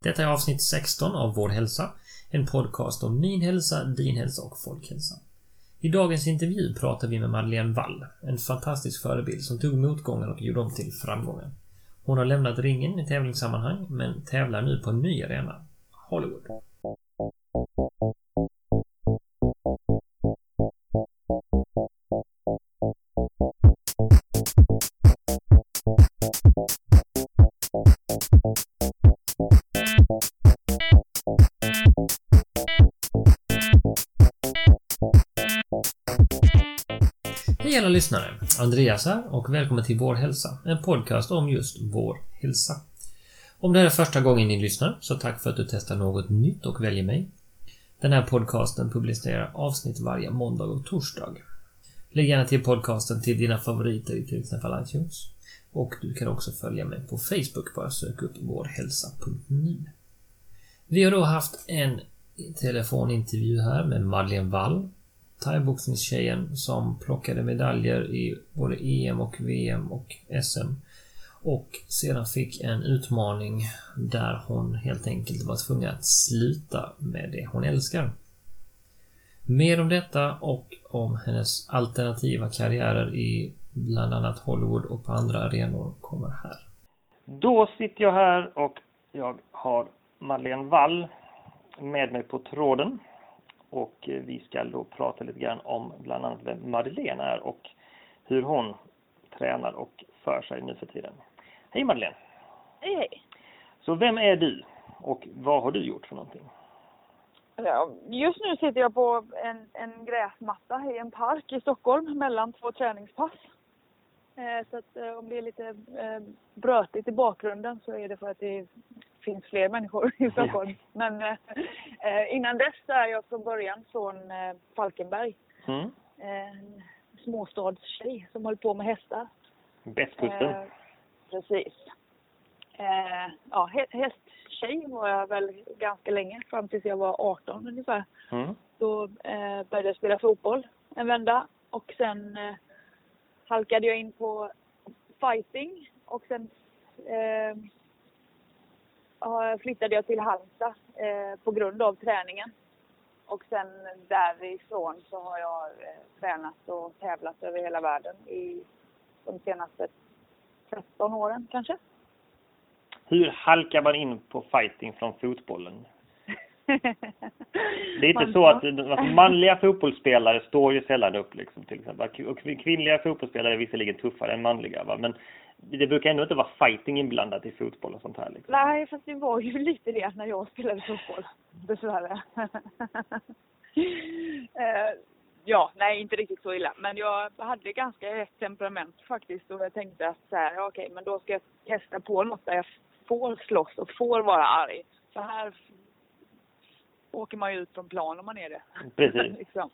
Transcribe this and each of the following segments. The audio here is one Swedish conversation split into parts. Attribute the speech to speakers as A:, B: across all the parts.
A: Detta är avsnitt 16 av Vår hälsa, en podcast om min hälsa, din hälsa och folkhälsa. I dagens intervju pratar vi med Madeleine Wall, en fantastisk förebild som tog motgångar och gjorde om till framgångar. Hon har lämnat ringen i tävlingssammanhang, men tävlar nu på en ny arena, Hollywood. Andreas här och välkommen till Vår hälsa, en podcast om just vår hälsa. Om det här är första gången ni lyssnar, så tack för att du testar något nytt och väljer mig. Den här podcasten publicerar avsnitt varje måndag och torsdag. Lägg gärna till podcasten till dina favoriter i till exempel iTunes. Och du kan också följa mig på Facebook, bara sök upp vårhälsa.nu. Vi har då haft en telefonintervju här med Madeleine Wall thaiboxningstjejen som plockade medaljer i både EM och VM och SM. Och sedan fick en utmaning där hon helt enkelt var tvungen att sluta med det hon älskar. Mer om detta och om hennes alternativa karriärer i bland annat Hollywood och på andra arenor kommer här.
B: Då sitter jag här och jag har Madeleine Wall med mig på tråden. Och eh, vi ska då prata lite grann om bland annat vem Madeleine är och hur hon tränar och för sig nu för tiden. Hej Madeleine!
C: Hej hej!
B: Så vem är du och vad har du gjort för någonting?
C: Ja, just nu sitter jag på en, en gräsmatta i en park i Stockholm mellan två träningspass. Eh, så att eh, om det är lite brötigt i bakgrunden så är det för att det finns fler människor i Stockholm. Men eh, eh, innan dess är jag från början från eh, Falkenberg.
B: Mm.
C: En småstadstjej som håller på med hästar.
B: Västkusten?
C: Eh, precis. Eh, ja, hästtjej var jag väl ganska länge, fram tills jag var 18 ungefär.
B: Mm.
C: Då eh, började jag spela fotboll en vända och sen eh, halkade jag in på fighting och sen eh, flyttade jag till Halmstad eh, på grund av träningen. Och sen därifrån så har jag eh, tränat och tävlat över hela världen i de senaste 13 åren kanske.
B: Hur halkar man in på fighting från fotbollen? Det är inte så att, att manliga fotbollsspelare står ju sällan upp liksom till exempel. Och kvinnliga fotbollsspelare är visserligen tuffare än manliga va? men det brukar ändå inte vara fighting inblandat i fotboll och sånt här liksom.
C: Nej, fast det var ju lite det när jag spelade fotboll. Dessvärre. uh, ja, nej inte riktigt så illa. Men jag hade ganska rätt temperament faktiskt och jag tänkte att så här, okej, okay, men då ska jag testa på något där jag får slåss och får vara arg. Så här åker man ju ut från plan om man är det.
B: Precis.
C: liksom.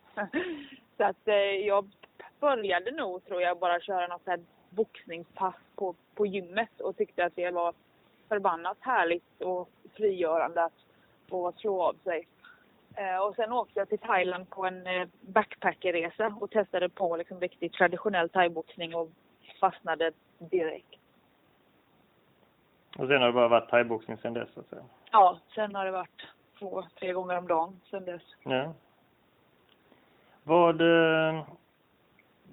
C: Så att eh, jag började nog, tror jag, bara köra något här boxningspass på, på gymmet och tyckte att det var förbannat härligt och frigörande att få slå av sig. Eh, och sen åkte jag till Thailand på en eh, backpackerresa och testade på liksom riktigt traditionell thaiboxning och fastnade direkt.
B: Och sen har det bara varit thaiboxning sen dess så att säga?
C: Ja, sen har det varit två, tre gånger om dagen sen dess.
B: Ja. Vad, eh,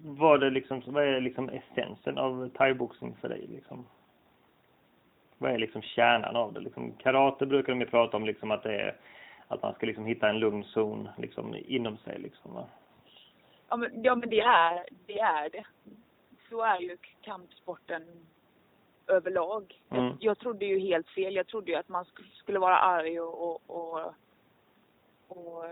B: var det liksom, vad är liksom essensen av thaiboxning för dig liksom? Vad är liksom kärnan av det? Liksom, karate brukar de ju prata om liksom att det är att man ska liksom hitta en lugn zon liksom inom sig liksom va?
C: Ja men, ja, men det är det. Är det. Så är ju kampsporten överlag. Mm. Jag, jag trodde ju helt fel. Jag trodde ju att man skulle vara arg och, och, och, och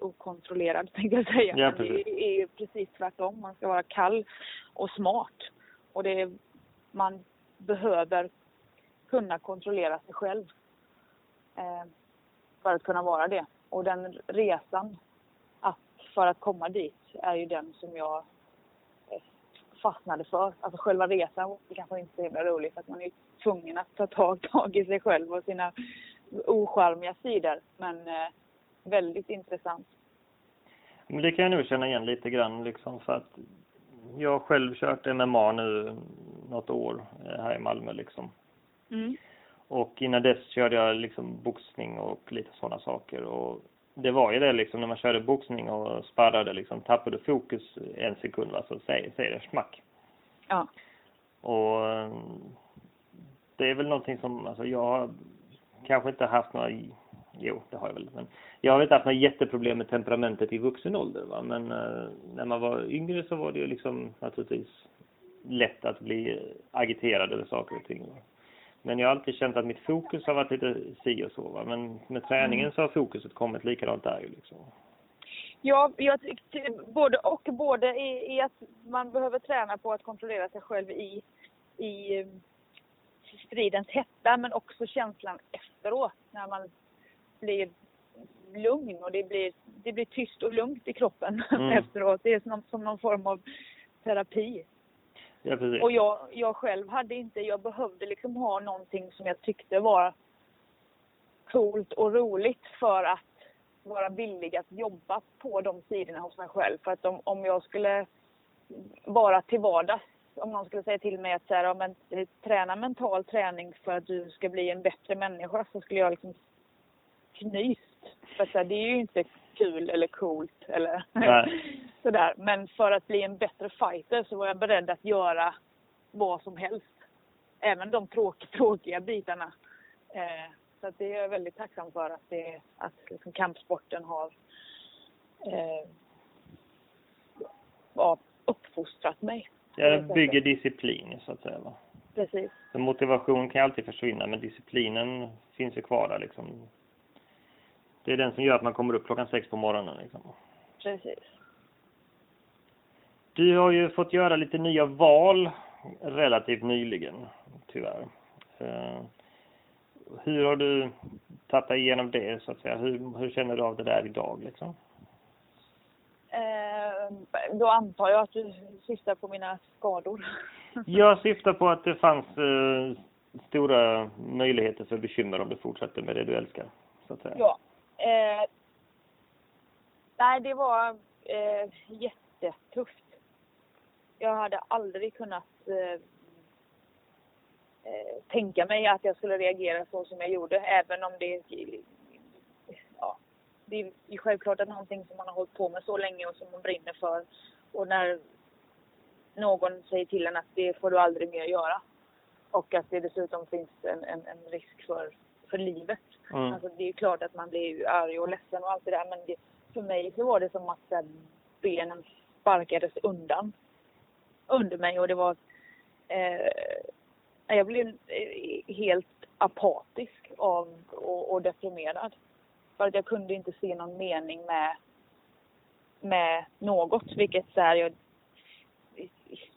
C: okontrollerad tänkte jag säga.
B: Ja,
C: det är ju precis tvärtom. Man ska vara kall och smart. Och det är, man behöver kunna kontrollera sig själv. Eh, för att kunna vara det. Och den resan att, för att komma dit är ju den som jag fastnade för. Alltså själva resan var kanske inte så himla rolig för att man är tvungen att ta tag, tag i sig själv och sina ocharmiga sidor. Men eh, väldigt intressant.
B: Men det kan jag nog känna igen lite grann liksom för att jag har själv kört MMA nu något år eh, här i Malmö liksom.
C: Mm.
B: Och innan dess körde jag liksom boxning och lite sådana saker. Och det var ju det liksom när man körde boxning och sparrade liksom, tappade fokus en sekund va, så säger, säger det smack.
C: Ja.
B: Och eh, det är väl någonting som, alltså jag har kanske inte haft några, jo det har jag väl, men jag har inte haft några jätteproblem med temperamentet i vuxen ålder va, men eh, när man var yngre så var det ju liksom naturligtvis lätt att bli agiterad över saker och ting. Va? Men jag har alltid känt att mitt fokus har varit lite si och så va, men med träningen mm. så har fokuset kommit likadant där liksom.
C: Ja, jag tyckte både och. Både i, i, att man behöver träna på att kontrollera sig själv i, i stridens hetta men också känslan efteråt när man blir lugn och det blir, det blir tyst och lugnt i kroppen mm. efteråt. Det är som, som någon form av terapi.
B: Ja.
C: Och jag, jag själv hade inte, jag behövde liksom ha någonting som jag tyckte var coolt och roligt för att vara villig att jobba på de sidorna hos mig själv. För att om, om jag skulle vara till vardags, om någon skulle säga till mig att så här, ja, men, eh, träna mental träning för att du ska bli en bättre människa så skulle jag liksom knyst. För så här, det är ju inte kul eller coolt eller sådär. Men för att bli en bättre fighter så var jag beredd att göra vad som helst. Även de tråk, tråkiga bitarna. Eh, så det är jag väldigt tacksam för att, det, att liksom kampsporten har eh, uppfostrat mig.
B: Ja, bygger disciplin så att säga va?
C: Precis.
B: Så motivation kan alltid försvinna men disciplinen finns ju kvar där liksom. Det är den som gör att man kommer upp klockan sex på morgonen liksom.
C: Precis.
B: Du har ju fått göra lite nya val relativt nyligen, tyvärr. Eh, hur har du tagit dig igenom det så att säga? Hur, hur känner du av det där idag liksom?
C: Eh, då antar jag att du syftar på mina skador.
B: jag syftar på att det fanns eh, stora möjligheter för bekymmer om du fortsätter med det du älskar. Så att säga.
C: Ja. Eh, nej, det var eh, jättetufft. Jag hade aldrig kunnat eh, eh, tänka mig att jag skulle reagera så som jag gjorde, även om det ja, det är självklart att någonting som man har hållit på med så länge och som man brinner för. Och när någon säger till en att det får du aldrig mer göra. Och att det dessutom finns en, en, en risk för, för livet. Mm. Alltså det är klart att man blir arg och ledsen och allt det där men det, för mig så var det som att här, benen sparkades undan under mig och det var eh, jag blev eh, helt apatisk av, och, och deprimerad. För att jag kunde inte se någon mening med, med något. Vilket så här, jag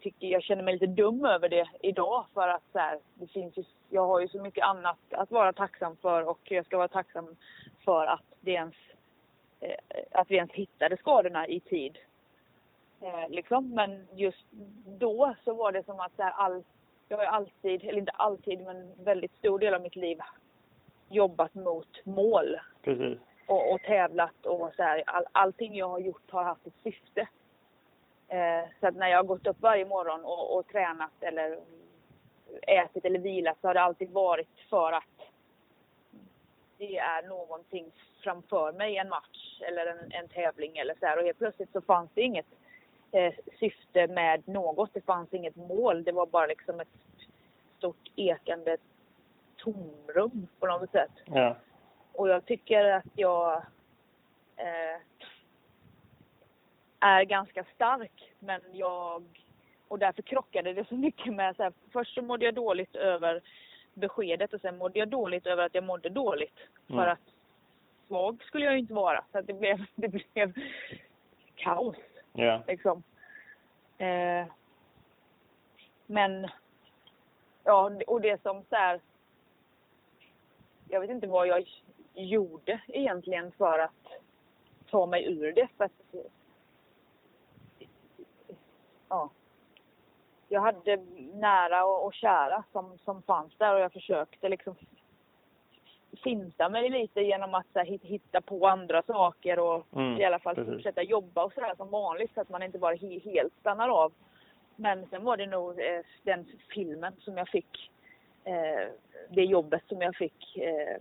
C: tycker jag känner mig lite dum över det idag. För att så här, det finns ju, jag har ju så mycket annat att vara tacksam för och jag ska vara tacksam för att, det ens, eh, att vi ens hittade skadorna i tid. Eh, liksom. Men just då så var det som att så här, all, jag har alltid, eller inte alltid, men väldigt stor del av mitt liv jobbat mot mål.
B: Precis.
C: Och, och tävlat och så här, all, allting jag har gjort har haft ett syfte. Eh, så att när jag har gått upp varje morgon och, och tränat eller ätit eller vilat så har det alltid varit för att det är någonting framför mig, en match eller en, en tävling eller så här. Och helt plötsligt så fanns det inget eh, syfte med något. Det fanns inget mål. Det var bara liksom ett stort ekande tomrum på något sätt.
B: Ja.
C: Och jag tycker att jag eh, är ganska stark men jag och därför krockade det så mycket med så här, först så mådde jag dåligt över beskedet och sen mådde jag dåligt över att jag mådde dåligt. Mm. För att svag skulle jag ju inte vara. Så det blev, det blev kaos.
B: Ja.
C: Liksom. Eh, men, ja, och det som så här, jag vet inte vad jag gjorde egentligen för att ta mig ur det. För att, ja, jag hade nära och, och kära som, som fanns där och jag försökte liksom finta mig lite genom att här, hitta på andra saker och mm, i alla fall precis. fortsätta jobba och sådär som vanligt så att man inte bara helt stannar av. Men sen var det nog eh, den filmen som jag fick eh, det jobbet som jag fick eh,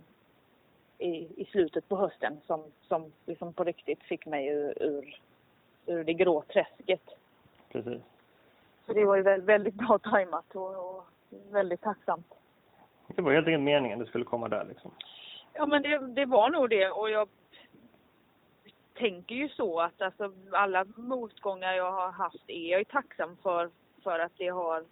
C: i, i slutet på hösten som, som liksom på riktigt fick mig ur, ur, ur det grå träsket.
B: Precis.
C: Så det var ju väldigt, bra tajmat och, och väldigt tacksamt.
B: Det var helt enkelt meningen det skulle komma där liksom.
C: Ja men det, det var nog det och jag tänker ju så att alltså, alla motgångar jag har haft är jag ju tacksam för, för att det har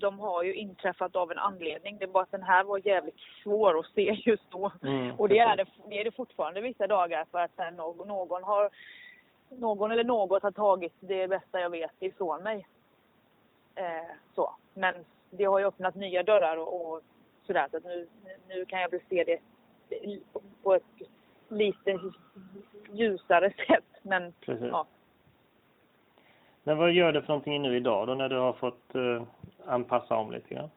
C: de har ju inträffat av en anledning. Det är bara att den här var jävligt svår att se just då.
B: Mm,
C: och det är det, det är det fortfarande vissa dagar för att någon, någon har någon eller något har tagit det bästa jag vet ifrån mig. Eh, så. Men det har ju öppnat nya dörrar och, och sådär så att nu, nu kan jag väl se det på ett lite ljusare sätt. Men
B: Precis.
C: ja.
B: Men vad gör du för någonting nu idag då när du har fått eh, anpassa om lite grann?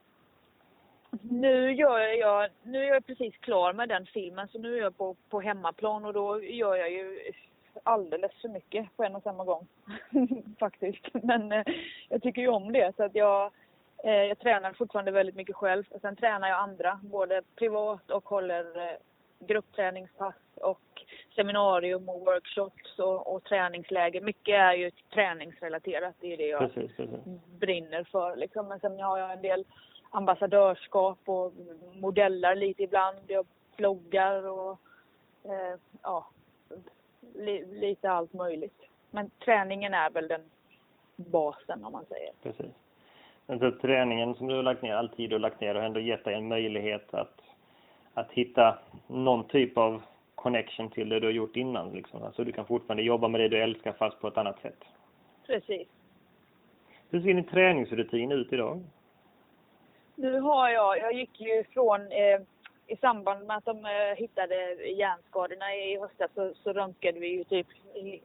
C: Nu gör jag, nu är jag precis klar med den filmen så nu är jag på, på hemmaplan och då gör jag ju alldeles för mycket på en och samma gång. Faktiskt. Men eh, jag tycker ju om det så att jag, eh, jag tränar fortfarande väldigt mycket själv. Och sen tränar jag andra, både privat och håller eh, gruppträningspass och seminarium och workshops och, och träningsläger. Mycket är ju träningsrelaterat. Det är det jag
B: Precis, precis.
C: brinner för. Liksom. Men sen har jag en del ambassadörskap och modellar lite ibland. Jag bloggar och eh, ja, li, lite allt möjligt. Men träningen är väl den basen om man säger.
B: Precis. Men så träningen som du har lagt ner, all tid du har lagt ner har ändå gett dig en möjlighet att, att hitta någon typ av connection till det du har gjort innan. Liksom. Alltså du kan fortfarande jobba med det du älskar fast på ett annat sätt.
C: Precis.
B: Hur ser din träningsrutin ut idag?
C: Nu har jag, jag gick ju från eh, i samband med att de eh, hittade hjärnskadorna i höstas så, så röntgade vi ju typ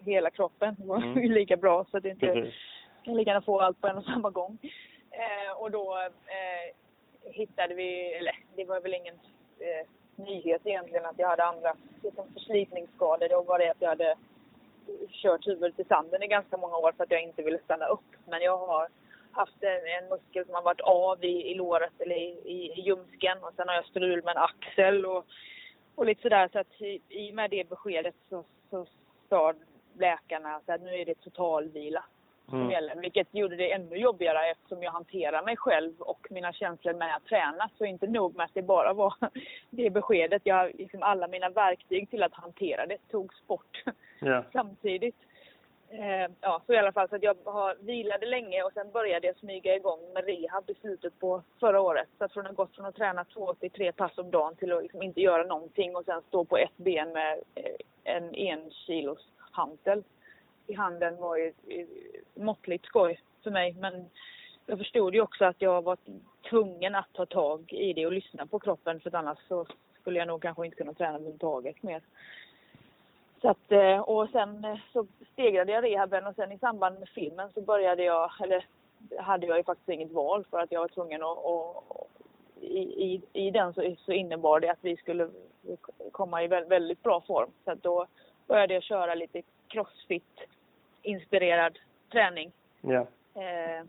C: hela kroppen. Det var
B: Mm.
C: ju lika bra så att det inte
B: Precis.
C: kan lika gärna få allt på en och samma gång. Eh, och då eh, hittade vi, eller det var väl ingen eh, nyhet egentligen att jag hade andra liksom förslitningsskador. Det var det att jag hade kört huvudet i sanden i ganska många år för att jag inte ville stanna upp. Men jag har haft en, muskel som har varit av i, i låret eller i, i, i ljumsken och sen har jag strul med en axel och, och lite sådär. Så att i, i och med det beskedet så, så sa läkarna att nu är det totalvila som
B: Mm.
C: gäller. Vilket gjorde det ännu jobbigare eftersom jag hanterar mig själv och mina känslor med att träna. Så inte nog med att det bara var det beskedet. Jag, liksom alla mina verktyg till att hantera det togs bort
B: Ja.
C: samtidigt. Eh, ja, så i alla fall så att jag har vilade länge och sen började jag smyga igång med rehab i slutet på förra året. Så att från att ha gått från att träna två till tre pass om dagen till att liksom inte göra någonting och sen stå på ett ben med eh, en en kilos hantel i handen var ju eh, måttligt skoj för mig. Men jag förstod ju också att jag var tvungen att ta tag i det och lyssna på kroppen för annars så skulle jag nog kanske inte kunna träna överhuvudtaget mer. Så att, eh, och sen eh, så stegrade jag rehaben och sen i samband med filmen så började jag, eller hade jag ju faktiskt inget val för att jag var tvungen att, och, i, i, i den så, så innebar det att vi skulle komma i väldigt, väldigt bra form. Så att då började jag köra lite crossfit-inspirerad träning.
B: Ja.
C: Eh,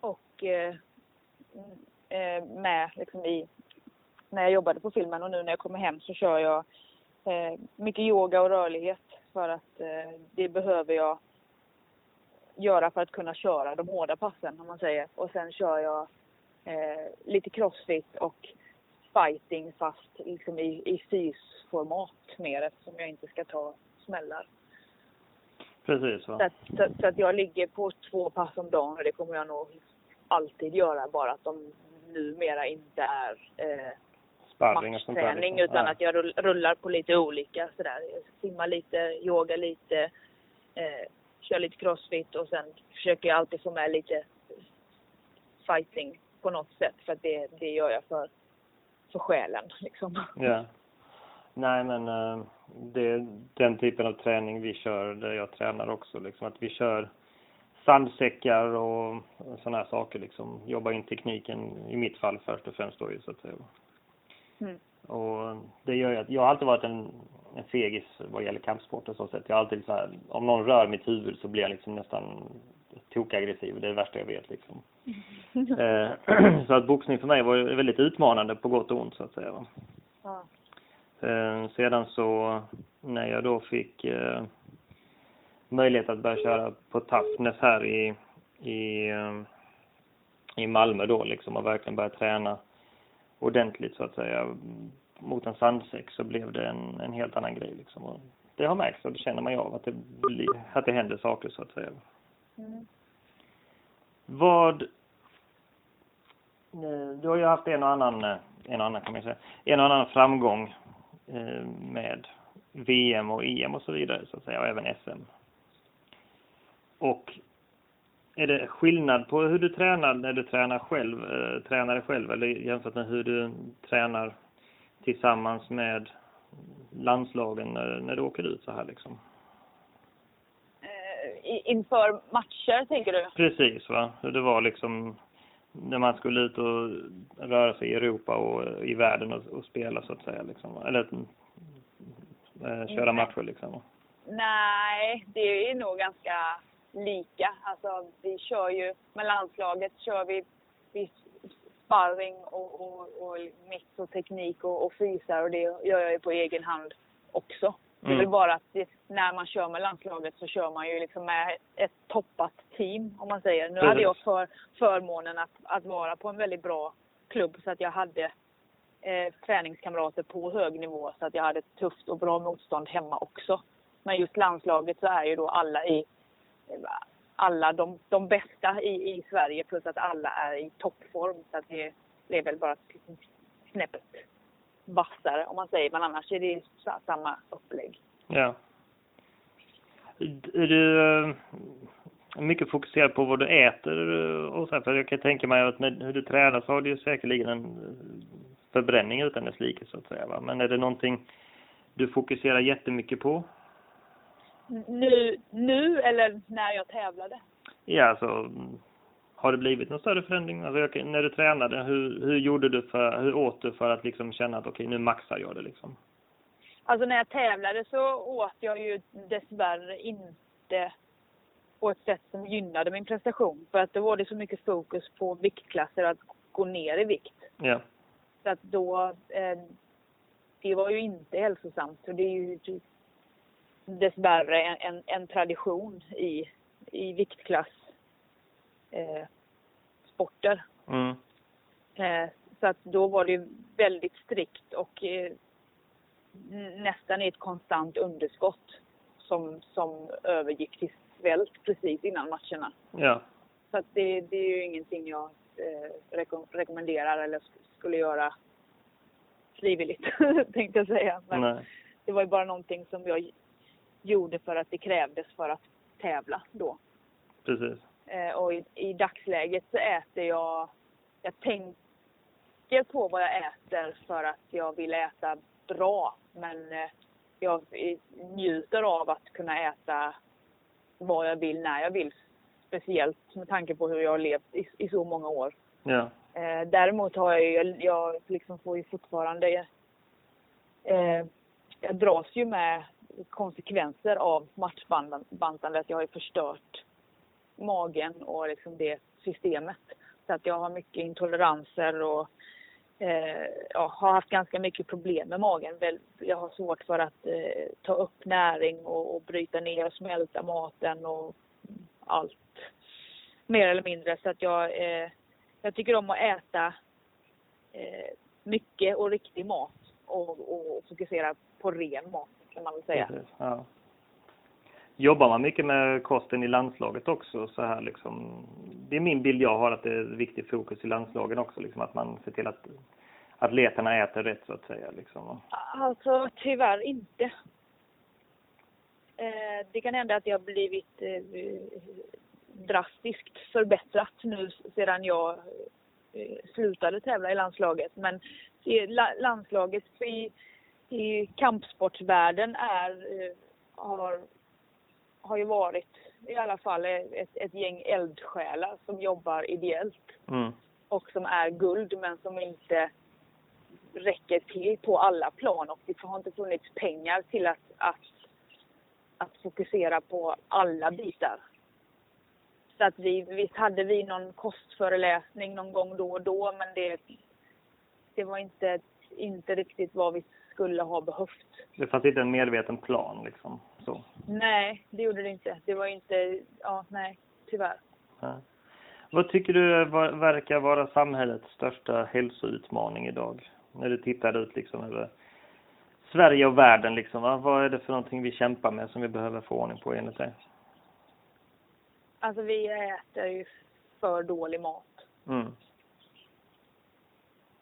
C: och eh, eh, med liksom i, när jag jobbade på filmen och nu när jag kommer hem så kör jag mycket yoga och rörlighet för att eh, det behöver jag göra för att kunna köra de hårda passen om man säger. Och sen kör jag eh, lite crossfit och fighting fast liksom i, i fysformat mer eftersom jag inte ska ta smällar.
B: Precis
C: Så att, så, så att jag ligger på två pass om dagen och det kommer jag nog alltid göra bara att de numera inte är eh, matchträning
B: liksom.
C: utan
B: Ja.
C: att jag rull- rullar på lite olika sådär. Jag simmar lite, yoga lite, eh, kör lite crossfit och sen försöker jag alltid få med lite fighting på något sätt för att det, det gör jag för, för själen liksom.
B: Ja. Nej men eh, det är den typen av träning vi kör där jag tränar också liksom att vi kör sandsäckar och sådana här saker liksom. Jobba in tekniken i mitt fall först och främst då ju så att säga.
C: Mm.
B: Och det gör ju att jag har alltid varit en, en fegis vad gäller kampsport och så sätt. Jag har alltid så här, om någon rör mitt huvud så blir jag liksom nästan tokaggressiv. Det är det värsta jag vet liksom. Eh, så att boxning för mig var väldigt utmanande på gott och ont så att säga. Va?
C: Ja.
B: Eh, sedan så när jag då fick eh, möjlighet att börja köra på Toughness här i, i, eh, i Malmö då liksom och verkligen börja träna ordentligt så att säga mot en sandsäck så blev det en, en helt annan grej liksom. Och det har märkts och det känner man ju av att det, blir, att det händer saker så att säga.
C: Mm.
B: Vad... eh, Du har ju haft en och annan, eh, en och annan kan man säga, en och annan framgång eh, med VM och EM och så vidare så att säga och även SM. Och är det skillnad på hur du tränar när du tränar själv, eh, tränar dig själv eller jämfört med hur du tränar tillsammans med landslagen när, när du åker ut så här liksom?
C: Eh, inför matcher, tänker du?
B: Precis va, hur det var liksom när man skulle ut och röra sig i Europa och i världen och, och spela så att säga liksom. Eller eh, köra
C: Mm.
B: matcher liksom.
C: Nej, det är nog ganska lika. Alltså, vi kör ju, med landslaget kör vi, vi sparring och, och, och mix och teknik och, och fysar och det gör jag ju på egen hand också. Det är
B: Mm.
C: väl bara att det, när man kör med landslaget så kör man ju liksom med ett toppat team om man säger. Nu
B: Precis.
C: hade jag för, förmånen att, att vara på en väldigt bra klubb så att jag hade eh, träningskamrater på hög nivå så att jag hade ett tufft och bra motstånd hemma också. Men just landslaget så är ju då alla i alla de, de bästa i, i Sverige plus att alla är i toppform. Så att det, det är väl bara snäppet vassare om man säger. Men annars är det sa- samma upplägg.
B: Ja. Är du eh, mycket fokuserad på vad du äter och så här? För jag kan tänka mig att med hur du tränar så har du ju säkerligen en eh, förbränning utan dess like så att säga va? Men är det någonting du fokuserar jättemycket på?
C: Nu, nu eller när jag tävlade?
B: Ja, alltså har det blivit någon större förändring? Alltså, jag, när du tränade, hur, hur gjorde du för, hur åt du för att liksom känna att okej, nu maxar jag det liksom?
C: Alltså när jag tävlade så åt jag ju dessvärre inte på ett sätt som gynnade min prestation. För att då var det så mycket fokus på viktklasser att gå ner i vikt.
B: Ja,
C: Så att då, eh, det var ju inte hälsosamt. Så det är ju typ dessvärre en, en, en tradition i, i viktklass eh, sporter.
B: mm.
C: Eh, så att då var det ju väldigt strikt och eh, nästan i ett konstant underskott som, som övergick till svält precis innan matcherna.
B: ja,
C: Så att det, det är ju ingenting jag eh, reko- rekommenderar eller sk- skulle göra frivilligt, tänkte jag säga. Men
B: nej,
C: det var ju bara någonting som jag gjorde för att det krävdes för att tävla då.
B: precis.
C: Eh, och i, i dagsläget så äter jag, jag tänker på vad jag äter för att jag vill äta bra. Men eh, jag njuter av att kunna äta vad jag vill när jag vill. Speciellt med tanke på hur jag har levt i, i så många år.
B: Ja,
C: Eh, däremot har jag ju, jag liksom får ju fortfarande, eh, jag dras ju med konsekvenser av matchbantandet. Jag har ju förstört magen och liksom det systemet. Så att jag har mycket intoleranser och eh, jag har haft ganska mycket problem med magen. Jag har svårt för att eh, ta upp näring och, och bryta ner och smälta maten och allt. Mer eller mindre. Så att jag, eh, jag tycker om att äta eh, mycket och riktig mat och, och fokusera på ren mat kan man väl säga.
B: precis. Ja. Jobbar man mycket med kosten i landslaget också så här liksom? Det är min bild jag har att det är viktigt fokus i landslagen också liksom att man ser till att atleterna äter rätt så att säga liksom.
C: Alltså tyvärr inte. Eh, det kan hända att jag har blivit eh, drastiskt förbättrat nu sedan jag eh, slutade tävla i landslaget. Men landslaget i, kampsportsvärlden är, eh, har, har ju varit i alla fall ett, ett gäng eldsjälar som jobbar ideellt
B: Mm.
C: och som är guld men som inte räcker till på alla plan och det har inte funnits pengar till att, att, att fokusera på alla bitar. Så att vi, visst hade vi någon kostföreläsning någon gång då och då men det, det var inte, inte riktigt vad vi skulle ha behövt.
B: Det fanns inte en medveten plan liksom? Så.
C: Nej, det gjorde det inte. Det var inte, ja nej, tyvärr.
B: Ja. Vad tycker du verkar vara samhällets största hälsoutmaning idag? När du tittar ut liksom över Sverige och världen liksom. Va? Vad är det för någonting vi kämpar med som vi behöver få ordning på enligt dig?
C: Alltså vi äter ju för dålig mat.
B: Mm.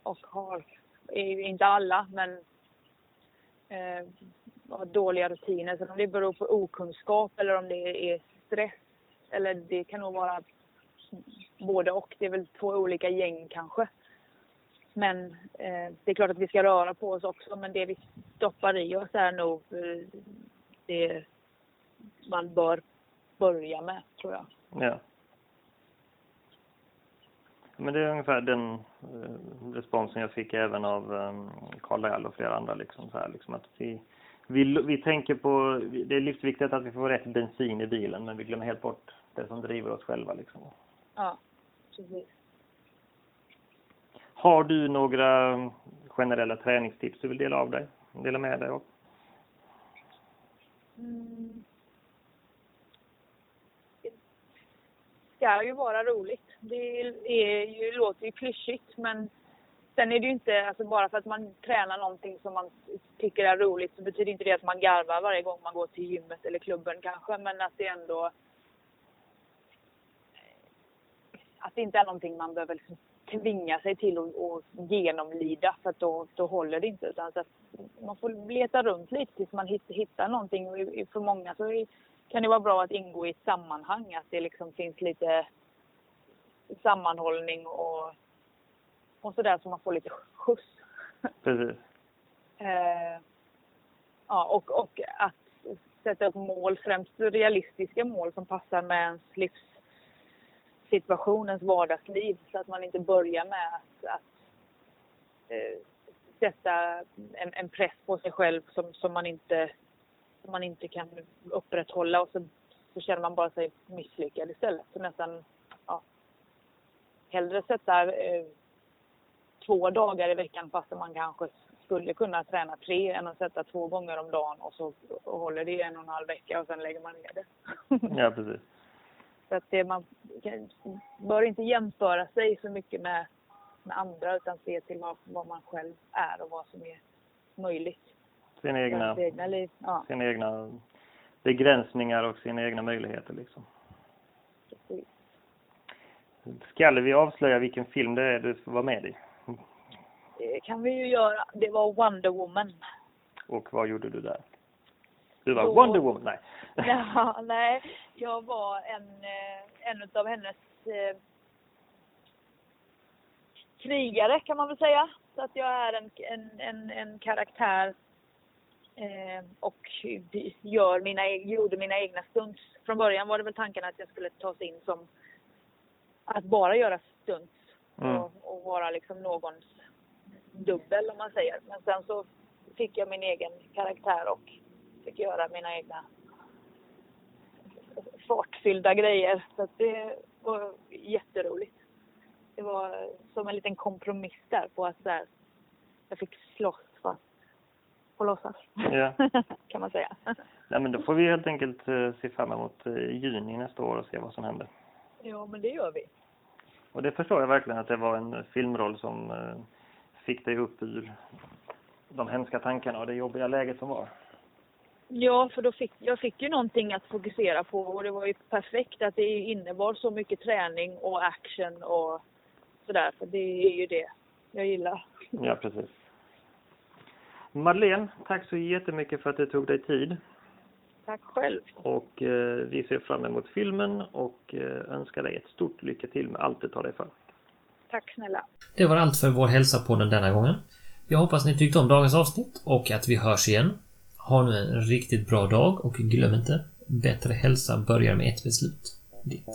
C: Och har, inte alla, men eh, har dåliga rutiner. Så om det beror på okunskap eller om det är stress eller det kan nog vara både och. Det är väl två olika gäng kanske. Men eh, det är klart att vi ska röra på oss också men det vi stoppar i oss är nog eh, det man bör börja med tror jag.
B: Ja. Men det är ungefär den responsen jag fick även av um, Karl Dall och flera andra. Liksom, så här, liksom att vi, vi, vi tänker på, det är livsviktigt att vi får rätt bensin i bilen men vi glömmer helt bort det som driver oss själva. Liksom.
C: Ja, precis.
B: Har du några generella träningstips du vill dela av dig? Dela med dig av?
C: Mm. Det ska ju vara roligt. Det är ju, låter ju klyschigt men sen är det ju inte, alltså bara för att man tränar någonting som man tycker är roligt så betyder inte det att man garvar varje gång man går till gymmet eller klubben kanske men att det ändå att det inte är någonting man behöver liksom tvinga sig till att genomlida för att då, då håller det inte. Utan att man får leta runt lite tills man hittar någonting. För många så kan det vara bra att ingå i ett sammanhang, att det liksom finns lite sammanhållning och, och sådär så man får lite skjuts.
B: Precis.
C: eh, ja, och, och att sätta upp mål, främst realistiska mål som passar med ens livs situationens vardagsliv så att man inte börjar med att, att eh, sätta en, en, press på sig själv som, som, man inte, som man inte kan upprätthålla och så, så känner man bara sig misslyckad istället. Så nästan, hellre sätta eh, två dagar i veckan fast man kanske skulle kunna träna tre än att sätta två gånger om dagen och så och håller det en och en halv vecka och sen lägger man ner det.
B: ja, precis.
C: Så att det, man bör inte jämföra sig så mycket med, med andra utan se till vad, vad man själv är och vad som är möjligt.
B: Sina egna,
C: egna, liv. Ja.
B: sina egna begränsningar och sina egna möjligheter liksom.
C: Precis.
B: Ska vi avslöja vilken film det är du var med i?
C: Det kan vi ju göra. Det var Wonder Woman.
B: Och vad gjorde du där? Du var Då... Wonder Woman? Nej.
C: Ja, nej. Jag var en, eh, en av hennes eh, krigare kan man väl säga. Så att jag är en, en, en, en karaktär eh, och gör mina, gjorde mina egna stunts. Från början var det väl tanken att jag skulle tas in som att bara göra stunts mm. och, och, vara liksom någons dubbel om man säger. Men sen så fick jag min egen karaktär och fick göra mina egna fartfyllda grejer. Så det var jätteroligt. Det var som en liten kompromiss där på att där, jag fick slåss fast på låtsas.
B: Ja.
C: kan man säga.
B: Nej men då får vi helt enkelt uh, se fram emot uh, juni nästa år och se vad som händer.
C: Ja men det gör vi.
B: Och det förstår jag verkligen att det var en filmroll som uh, fick dig upp ur de hemska tankarna och det jobbiga läget som var.
C: Ja, för då fick, jag fick ju någonting att fokusera på och det var ju perfekt att det innebar så mycket träning och action och sådär. För det är ju det jag gillar.
B: Ja, precis. Madeleine, tack så jättemycket för att du tog dig tid.
C: Tack själv.
B: Och eh, vi ser fram emot filmen och eh, önskar dig ett stort lycka till med allt du tar dig för.
C: Tack snälla.
A: Det var allt för Vår hälsa-podden denna gången. Jag hoppas ni tyckte om dagens avsnitt och att vi hörs igen. Ha nu en riktigt bra dag och glöm inte, bättre hälsa börjar med ett beslut. Ditt.